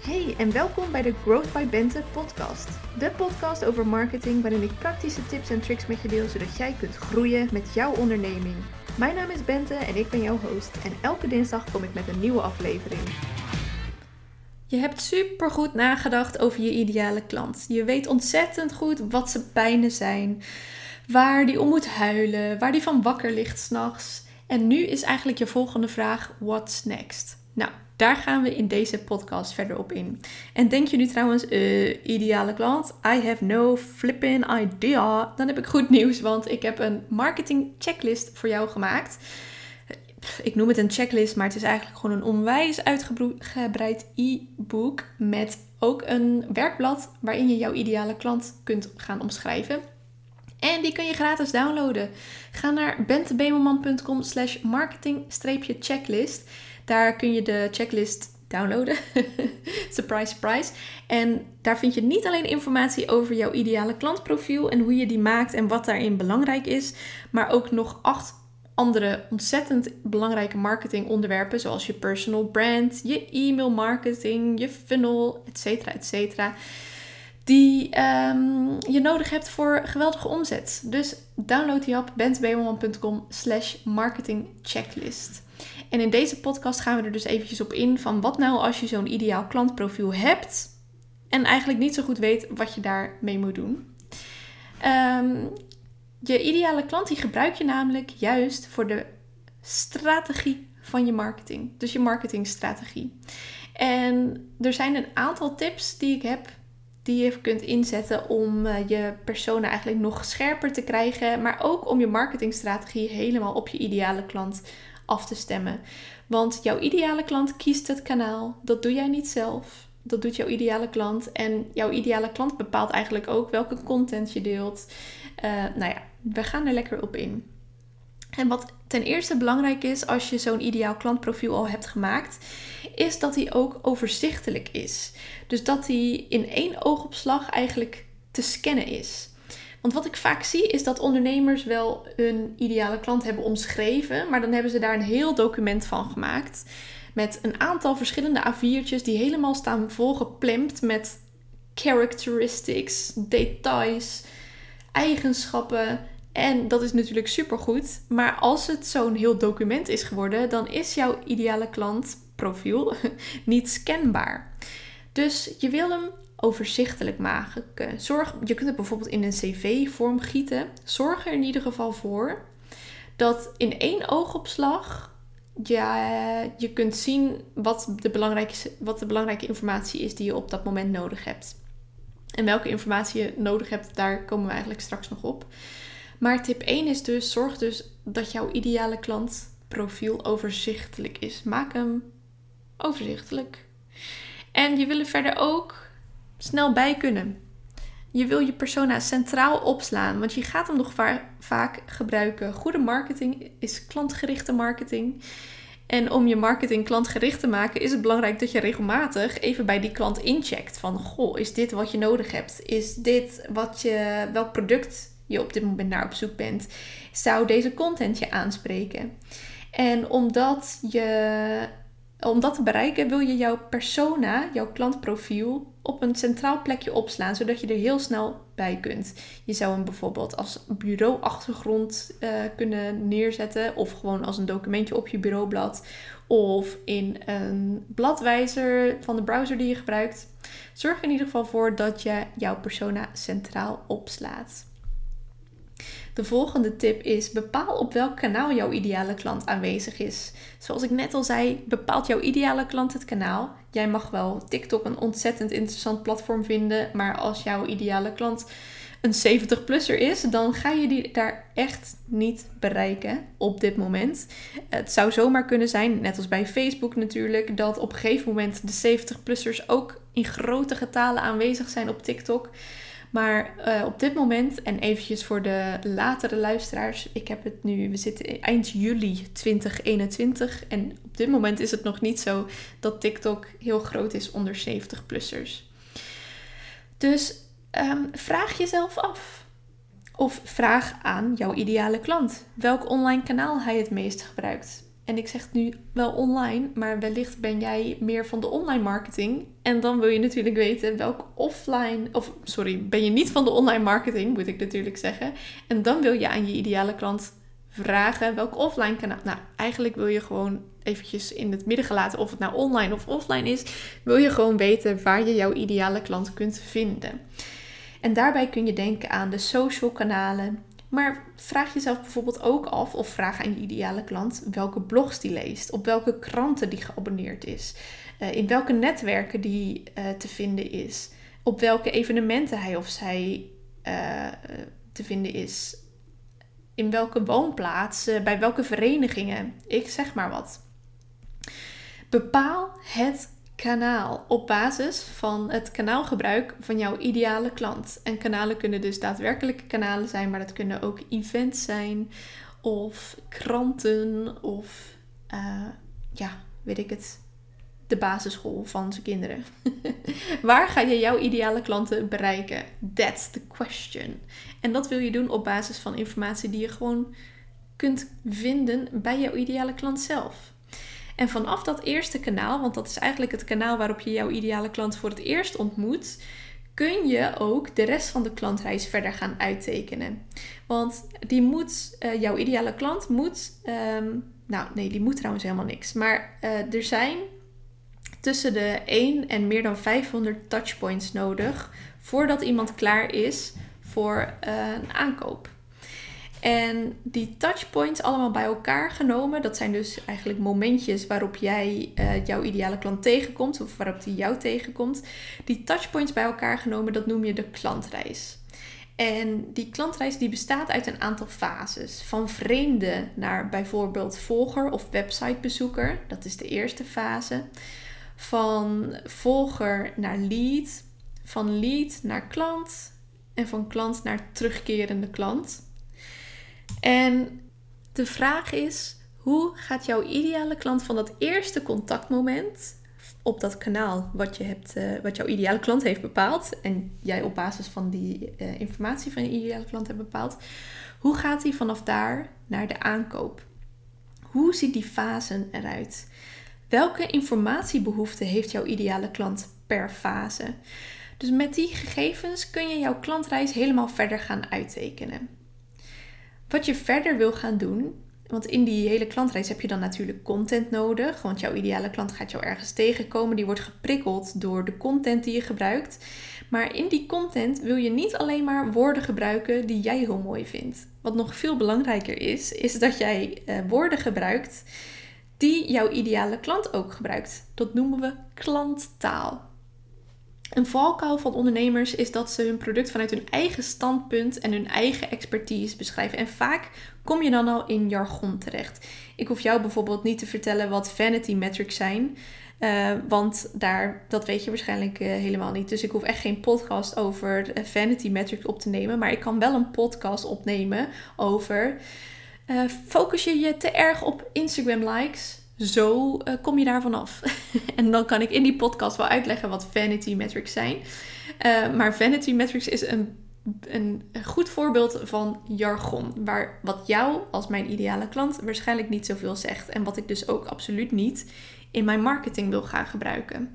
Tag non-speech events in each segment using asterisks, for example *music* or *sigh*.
Hey en welkom bij de Growth by Bente podcast. De podcast over marketing waarin ik praktische tips en tricks met je deel zodat jij kunt groeien met jouw onderneming. Mijn naam is Bente en ik ben jouw host en elke dinsdag kom ik met een nieuwe aflevering. Je hebt supergoed nagedacht over je ideale klant. Je weet ontzettend goed wat ze pijnen zijn, waar die om moet huilen, waar die van wakker ligt s'nachts. En nu is eigenlijk je volgende vraag: what's next? Nou, daar gaan we in deze podcast verder op in. En denk je nu trouwens, uh, ideale klant, I have no flipping idea. Dan heb ik goed nieuws, want ik heb een marketing checklist voor jou gemaakt. Ik noem het een checklist, maar het is eigenlijk gewoon een onwijs uitgebreid e-book met ook een werkblad waarin je jouw ideale klant kunt gaan omschrijven. En die kun je gratis downloaden. Ga naar bentebemelman.com slash marketing-checklist. Daar kun je de checklist downloaden. *laughs* surprise, surprise. En daar vind je niet alleen informatie over jouw ideale klantprofiel en hoe je die maakt en wat daarin belangrijk is, maar ook nog acht andere ontzettend belangrijke marketingonderwerpen, zoals je personal brand, je e-mail marketing, je funnel, etc. etc. Die um, je nodig hebt voor geweldige omzet. Dus download die op bentbemelman.com slash marketingchecklist. En in deze podcast gaan we er dus eventjes op in van wat nou als je zo'n ideaal klantprofiel hebt en eigenlijk niet zo goed weet wat je daarmee moet doen. Um, je ideale klant die gebruik je namelijk juist voor de strategie van je marketing. Dus je marketingstrategie. En er zijn een aantal tips die ik heb die je kunt inzetten om eh, je persona eigenlijk nog scherper te krijgen, maar ook om je marketingstrategie helemaal op je ideale klant af te stemmen. Want jouw ideale klant kiest het kanaal. Dat doe jij niet zelf. Dat doet jouw ideale klant. En jouw ideale klant bepaalt eigenlijk ook welke content je deelt. Uh, nou ja, we gaan er lekker op in. En wat ten eerste belangrijk is als je zo'n ideaal klantprofiel al hebt gemaakt, is dat hij ook overzichtelijk is. Dus dat hij in één oogopslag eigenlijk te scannen is. Want wat ik vaak zie is dat ondernemers wel hun ideale klant hebben omschreven, maar dan hebben ze daar een heel document van gemaakt. Met een aantal verschillende A4'tjes die helemaal staan volgeplemd met characteristics, details, eigenschappen. En dat is natuurlijk supergoed. Maar als het zo'n heel document is geworden, dan is jouw ideale klantprofiel *laughs* niet scanbaar. Dus je wil hem overzichtelijk maken. Zorg, je kunt het bijvoorbeeld in een cv-vorm gieten. Zorg er in ieder geval voor dat in één oogopslag ja, je kunt zien wat de, belangrijke, wat de belangrijke informatie is die je op dat moment nodig hebt. En welke informatie je nodig hebt, daar komen we eigenlijk straks nog op. Maar tip 1 is dus: zorg dus dat jouw ideale klantprofiel overzichtelijk is. Maak hem overzichtelijk. En je wil er verder ook snel bij kunnen. Je wil je persona centraal opslaan, want je gaat hem nog vaak gebruiken. Goede marketing is klantgerichte marketing. En om je marketing klantgericht te maken, is het belangrijk dat je regelmatig even bij die klant incheckt. Van, goh, is dit wat je nodig hebt? Is dit wat je, welk product je op dit moment naar op zoek bent? Zou deze content je aanspreken? En omdat je om dat te bereiken wil je jouw persona, jouw klantprofiel, op een centraal plekje opslaan, zodat je er heel snel bij kunt. Je zou hem bijvoorbeeld als bureauachtergrond uh, kunnen neerzetten, of gewoon als een documentje op je bureaublad, of in een bladwijzer van de browser die je gebruikt. Zorg in ieder geval voor dat je jouw persona centraal opslaat. De volgende tip is: bepaal op welk kanaal jouw ideale klant aanwezig is. Zoals ik net al zei, bepaalt jouw ideale klant het kanaal. Jij mag wel TikTok een ontzettend interessant platform vinden, maar als jouw ideale klant een 70-plusser is, dan ga je die daar echt niet bereiken op dit moment. Het zou zomaar kunnen zijn, net als bij Facebook natuurlijk, dat op een gegeven moment de 70-plussers ook in grote getalen aanwezig zijn op TikTok. Maar uh, op dit moment, en eventjes voor de latere luisteraars, ik heb het nu, we zitten eind juli 2021 en op dit moment is het nog niet zo dat TikTok heel groot is onder 70-plussers. Dus um, vraag jezelf af. Of vraag aan jouw ideale klant welk online kanaal hij het meest gebruikt. En ik zeg het nu wel online, maar wellicht ben jij meer van de online marketing. En dan wil je natuurlijk weten welk offline, of sorry, ben je niet van de online marketing, moet ik natuurlijk zeggen. En dan wil je aan je ideale klant vragen welk offline kanaal. Nou, eigenlijk wil je gewoon eventjes in het midden gelaten of het nou online of offline is, wil je gewoon weten waar je jouw ideale klant kunt vinden. En daarbij kun je denken aan de social kanalen. Maar vraag jezelf bijvoorbeeld ook af, of vraag aan je ideale klant, welke blogs die leest, op welke kranten die geabonneerd is, uh, in welke netwerken die uh, te vinden is, op welke evenementen hij of zij uh, te vinden is, in welke woonplaats, bij welke verenigingen, ik zeg maar wat. Bepaal het kanaal op basis van het kanaalgebruik van jouw ideale klant. En kanalen kunnen dus daadwerkelijke kanalen zijn, maar dat kunnen ook events zijn of kranten of uh, ja, weet ik het, de basisschool van zijn kinderen. *laughs* Waar ga je jouw ideale klanten bereiken? That's the question. En dat wil je doen op basis van informatie die je gewoon kunt vinden bij jouw ideale klant zelf. En vanaf dat eerste kanaal, want dat is eigenlijk het kanaal waarop je jouw ideale klant voor het eerst ontmoet, kun je ook de rest van de klantreis verder gaan uittekenen. Want die moet, uh, jouw ideale klant moet, um, nou nee, die moet trouwens helemaal niks. Maar uh, er zijn tussen de 1 en meer dan 500 touchpoints nodig voordat iemand klaar is voor uh, een aankoop. En die touchpoints allemaal bij elkaar genomen, dat zijn dus eigenlijk momentjes waarop jij uh, jouw ideale klant tegenkomt of waarop die jou tegenkomt. Die touchpoints bij elkaar genomen, dat noem je de klantreis. En die klantreis die bestaat uit een aantal fases. Van vreemde naar bijvoorbeeld volger of websitebezoeker, dat is de eerste fase. Van volger naar lead, van lead naar klant en van klant naar terugkerende klant. En de vraag is: hoe gaat jouw ideale klant van dat eerste contactmoment op dat kanaal wat, je hebt, uh, wat jouw ideale klant heeft bepaald en jij op basis van die uh, informatie van je ideale klant hebt bepaald, hoe gaat die vanaf daar naar de aankoop? Hoe ziet die fase eruit? Welke informatiebehoeften heeft jouw ideale klant per fase? Dus met die gegevens kun je jouw klantreis helemaal verder gaan uittekenen. Wat je verder wil gaan doen, want in die hele klantreis heb je dan natuurlijk content nodig. Want jouw ideale klant gaat jou ergens tegenkomen. Die wordt geprikkeld door de content die je gebruikt. Maar in die content wil je niet alleen maar woorden gebruiken die jij heel mooi vindt. Wat nog veel belangrijker is, is dat jij uh, woorden gebruikt die jouw ideale klant ook gebruikt. Dat noemen we klanttaal. Een valkuil van ondernemers is dat ze hun product vanuit hun eigen standpunt en hun eigen expertise beschrijven. En vaak kom je dan al in jargon terecht. Ik hoef jou bijvoorbeeld niet te vertellen wat vanity metrics zijn. Uh, want daar, dat weet je waarschijnlijk uh, helemaal niet. Dus ik hoef echt geen podcast over uh, vanity metrics op te nemen. Maar ik kan wel een podcast opnemen over. focus je je te erg op Instagram likes? Zo uh, kom je daar vanaf. *laughs* en dan kan ik in die podcast wel uitleggen wat vanity metrics zijn. Uh, maar vanity metrics is een, een goed voorbeeld van jargon. Waar wat jou als mijn ideale klant waarschijnlijk niet zoveel zegt. En wat ik dus ook absoluut niet in mijn marketing wil gaan gebruiken.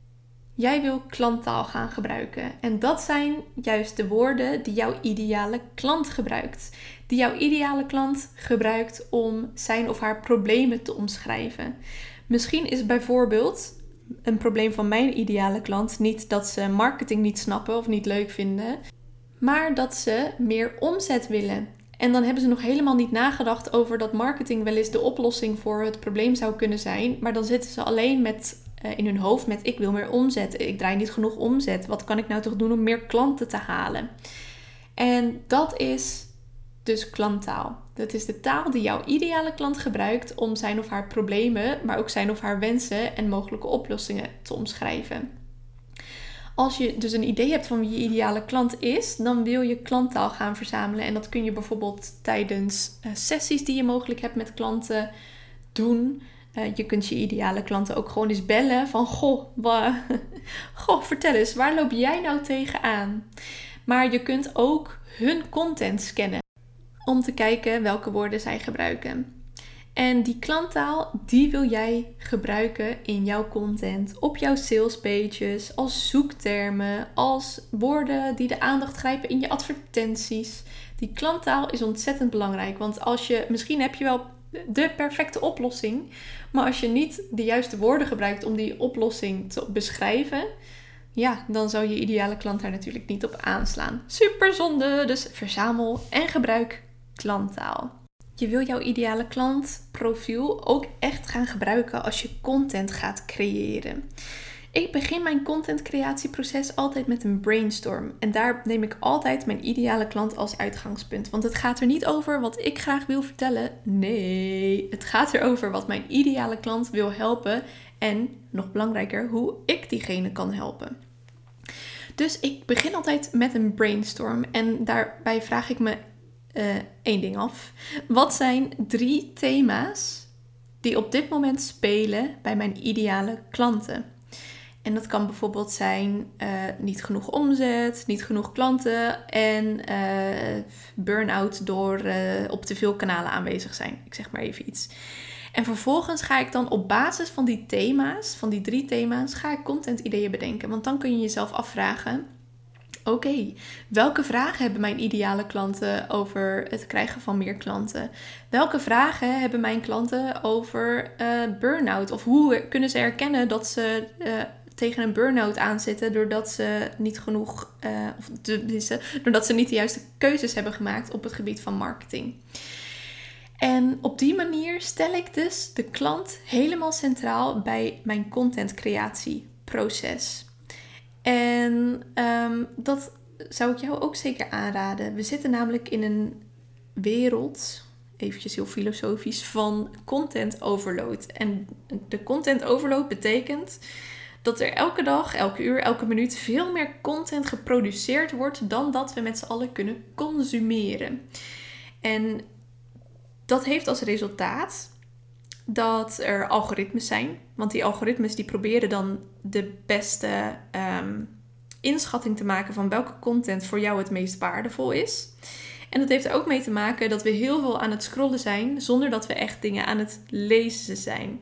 Jij wil klanttaal gaan gebruiken. En dat zijn juist de woorden die jouw ideale klant gebruikt. Die jouw ideale klant gebruikt om zijn of haar problemen te omschrijven. Misschien is bijvoorbeeld een probleem van mijn ideale klant niet dat ze marketing niet snappen of niet leuk vinden, maar dat ze meer omzet willen. En dan hebben ze nog helemaal niet nagedacht over dat marketing wel eens de oplossing voor het probleem zou kunnen zijn. Maar dan zitten ze alleen met uh, in hun hoofd met ik wil meer omzet. Ik draai niet genoeg omzet. Wat kan ik nou toch doen om meer klanten te halen? En dat is dus klanttaal. Dat is de taal die jouw ideale klant gebruikt om zijn of haar problemen, maar ook zijn of haar wensen en mogelijke oplossingen te omschrijven. Als je dus een idee hebt van wie je ideale klant is, dan wil je klanttaal gaan verzamelen. En dat kun je bijvoorbeeld tijdens uh, sessies die je mogelijk hebt met klanten doen. Uh, je kunt je ideale klanten ook gewoon eens bellen van goh, *laughs* goh, vertel eens, waar loop jij nou tegenaan? Maar je kunt ook hun content scannen om te kijken welke woorden zij gebruiken. En die klanttaal, die wil jij gebruiken in jouw content, op jouw salespages, als zoektermen, als woorden die de aandacht grijpen in je advertenties. Die klanttaal is ontzettend belangrijk, want als je, misschien heb je wel de perfecte oplossing, maar als je niet de juiste woorden gebruikt om die oplossing te beschrijven, ja, dan zou je ideale klant daar natuurlijk niet op aanslaan. Super zonde, dus verzamel en gebruik klanttaal. Je wil jouw ideale klantprofiel ook echt gaan gebruiken als je content gaat creëren. Ik begin mijn contentcreatieproces altijd met een brainstorm. En daar neem ik altijd mijn ideale klant als uitgangspunt. Want het gaat er niet over wat ik graag wil vertellen. Nee, het gaat erover wat mijn ideale klant wil helpen. En nog belangrijker, hoe ik diegene kan helpen. Dus ik begin altijd met een brainstorm. En daarbij vraag ik me uh, één ding af. Wat zijn drie thema's die op dit moment spelen bij mijn ideale klanten? En dat kan bijvoorbeeld zijn uh, niet genoeg omzet, niet genoeg klanten en uh, burn-out door op te veel kanalen aanwezig zijn. Ik zeg maar even iets. En vervolgens ga ik dan op basis van die thema's, van die drie thema's, ga ik content ideeën bedenken. Want dan kun je jezelf afvragen: Oké, welke vragen hebben mijn ideale klanten over het krijgen van meer klanten? Welke vragen hebben mijn klanten over uh, burn-out? Of hoe kunnen ze erkennen dat ze tegen een burn-out aanzitten doordat ze niet genoeg, uh, of de, doordat ze niet de juiste keuzes hebben gemaakt op het gebied van marketing? En op die manier stel ik dus de klant helemaal centraal bij mijn content creatieproces. En ehm, dat zou ik jou ook zeker aanraden. We zitten namelijk in een wereld, eventjes heel filosofisch, van content overload. En de content overload betekent dat er elke dag, elke uur, elke minuut veel meer content geproduceerd wordt dan dat we met z'n allen kunnen consumeren. En dat heeft als resultaat dat er algoritmes zijn. Want die algoritmes die proberen dan de beste ehm, inschatting te maken van welke content voor jou het meest waardevol is. En dat heeft er ook mee te maken dat we heel veel aan het scrollen zijn zonder dat we echt dingen aan het lezen zijn.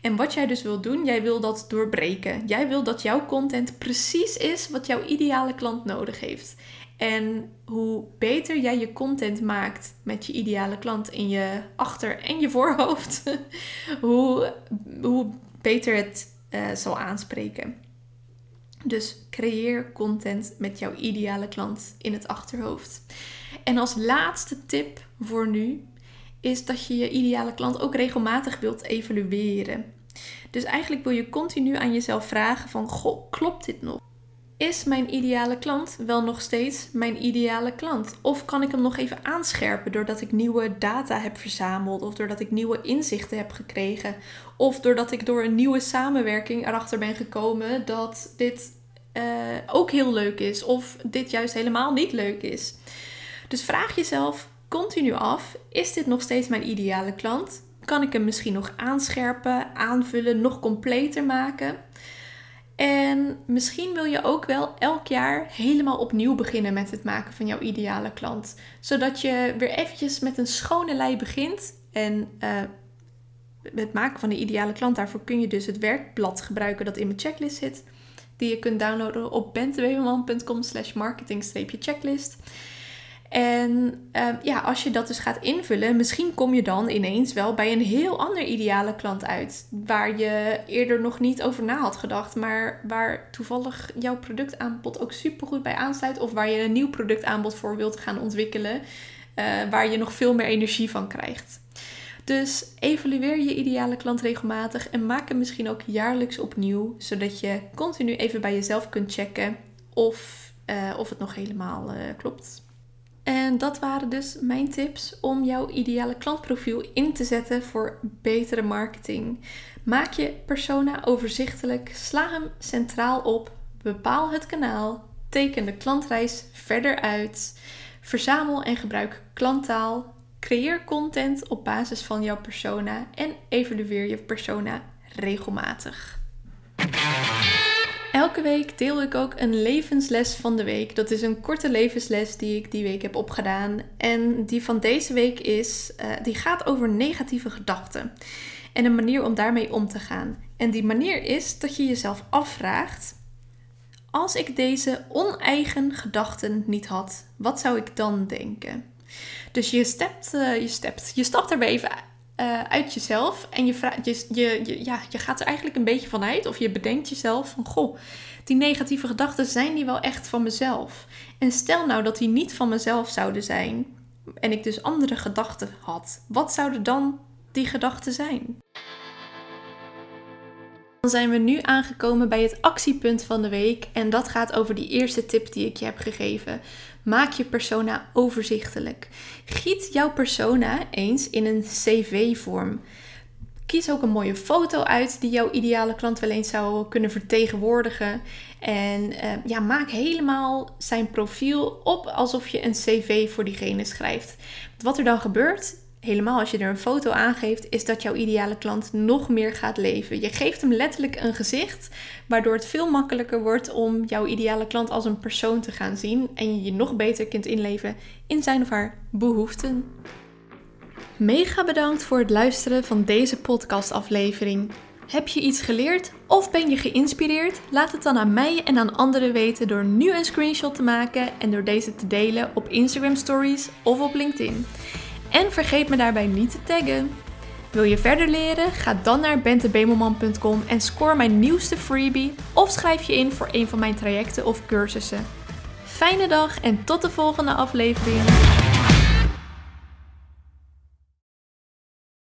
En wat jij dus wil doen, jij wil dat doorbreken. Jij wil dat jouw content precies is wat jouw ideale klant nodig heeft. En hoe beter jij je content maakt met je ideale klant in je achter- en je voorhoofd, *laughs* hoe, hoe beter het uh, zal aanspreken. Dus creëer content met jouw ideale klant in het achterhoofd. En als laatste tip voor nu is dat je je ideale klant ook regelmatig wilt evalueren. Dus eigenlijk wil je continu aan jezelf vragen van, goh, klopt dit nog? Is mijn ideale klant wel nog steeds mijn ideale klant? Of kan ik hem nog even aanscherpen doordat ik nieuwe data heb verzameld of doordat ik nieuwe inzichten heb gekregen of doordat ik door een nieuwe samenwerking erachter ben gekomen dat dit uh, ook heel leuk is of dit juist helemaal niet leuk is. Dus vraag jezelf continu af: is dit nog steeds mijn ideale klant? Kan ik hem misschien nog aanscherpen, aanvullen, nog completer maken? En misschien wil je ook wel elk jaar helemaal opnieuw beginnen met het maken van jouw ideale klant. Zodat je weer eventjes met een schone lei begint. En uh, het maken van de ideale klant, daarvoor kun je dus het werkblad gebruiken dat in mijn checklist zit. Die je kunt downloaden op benteweeman.com slash marketing-checklist. En ehm, ja, als je dat dus gaat invullen, misschien kom je dan ineens wel bij een heel ander ideale klant uit. Waar je eerder nog niet over na had gedacht, maar waar toevallig jouw productaanbod ook supergoed bij aansluit. Of waar je een nieuw productaanbod voor wilt gaan ontwikkelen, uh, waar je nog veel meer energie van krijgt. Dus evalueer je ideale klant regelmatig en maak hem misschien ook jaarlijks opnieuw, zodat je continu even bij jezelf kunt checken of, uh, of het nog helemaal uh, klopt. En dat waren dus mijn tips om jouw ideale klantprofiel in te zetten voor betere marketing. Maak je persona overzichtelijk, sla hem centraal op, bepaal het kanaal, teken de klantreis verder uit, verzamel en gebruik klanttaal, creëer content op basis van jouw persona en evalueer je persona regelmatig. Elke week deel ik ook een levensles van de week. Dat is een korte levensles die ik die week heb opgedaan. En die van deze week is, uh, die gaat over negatieve gedachten. En een manier om daarmee om te gaan. En die manier is dat je jezelf afvraagt: als ik deze oneigen gedachten niet had, wat zou ik dan denken? Dus je, stept, uh, je, stept, je stapt er even uh, uit jezelf en je, je, je, je, ja, je gaat er eigenlijk een beetje vanuit of je bedenkt jezelf van goh, die negatieve gedachten zijn die wel echt van mezelf? En stel nou dat die niet van mezelf zouden zijn en ik dus andere gedachten had, wat zouden dan die gedachten zijn? Dan zijn we nu aangekomen bij het actiepunt van de week en dat gaat over die eerste tip die ik je heb gegeven. Maak je persona overzichtelijk. Giet jouw persona eens in een CV-vorm. Kies ook een mooie foto uit die jouw ideale klant wel eens zou kunnen vertegenwoordigen. En uh, ja, maak helemaal zijn profiel op alsof je een CV voor diegene schrijft. Wat er dan gebeurt, helemaal als je er een foto aangeeft, is dat jouw ideale klant nog meer gaat leven. Je geeft hem letterlijk een gezicht, waardoor het veel makkelijker wordt om jouw ideale klant als een persoon te gaan zien en je je nog beter kunt inleven in zijn of haar behoeften. Mega bedankt voor het luisteren van deze podcastaflevering. Heb je iets geleerd of ben je geïnspireerd? Laat het dan aan mij en aan anderen weten door nu een screenshot te maken en door deze te delen op Instagram Stories of op LinkedIn. En vergeet me daarbij niet te taggen. Wil je verder leren? Ga dan naar bentebemelman.com en score mijn nieuwste freebie of schrijf je in voor een van mijn trajecten of cursussen. Fijne dag en tot de volgende aflevering.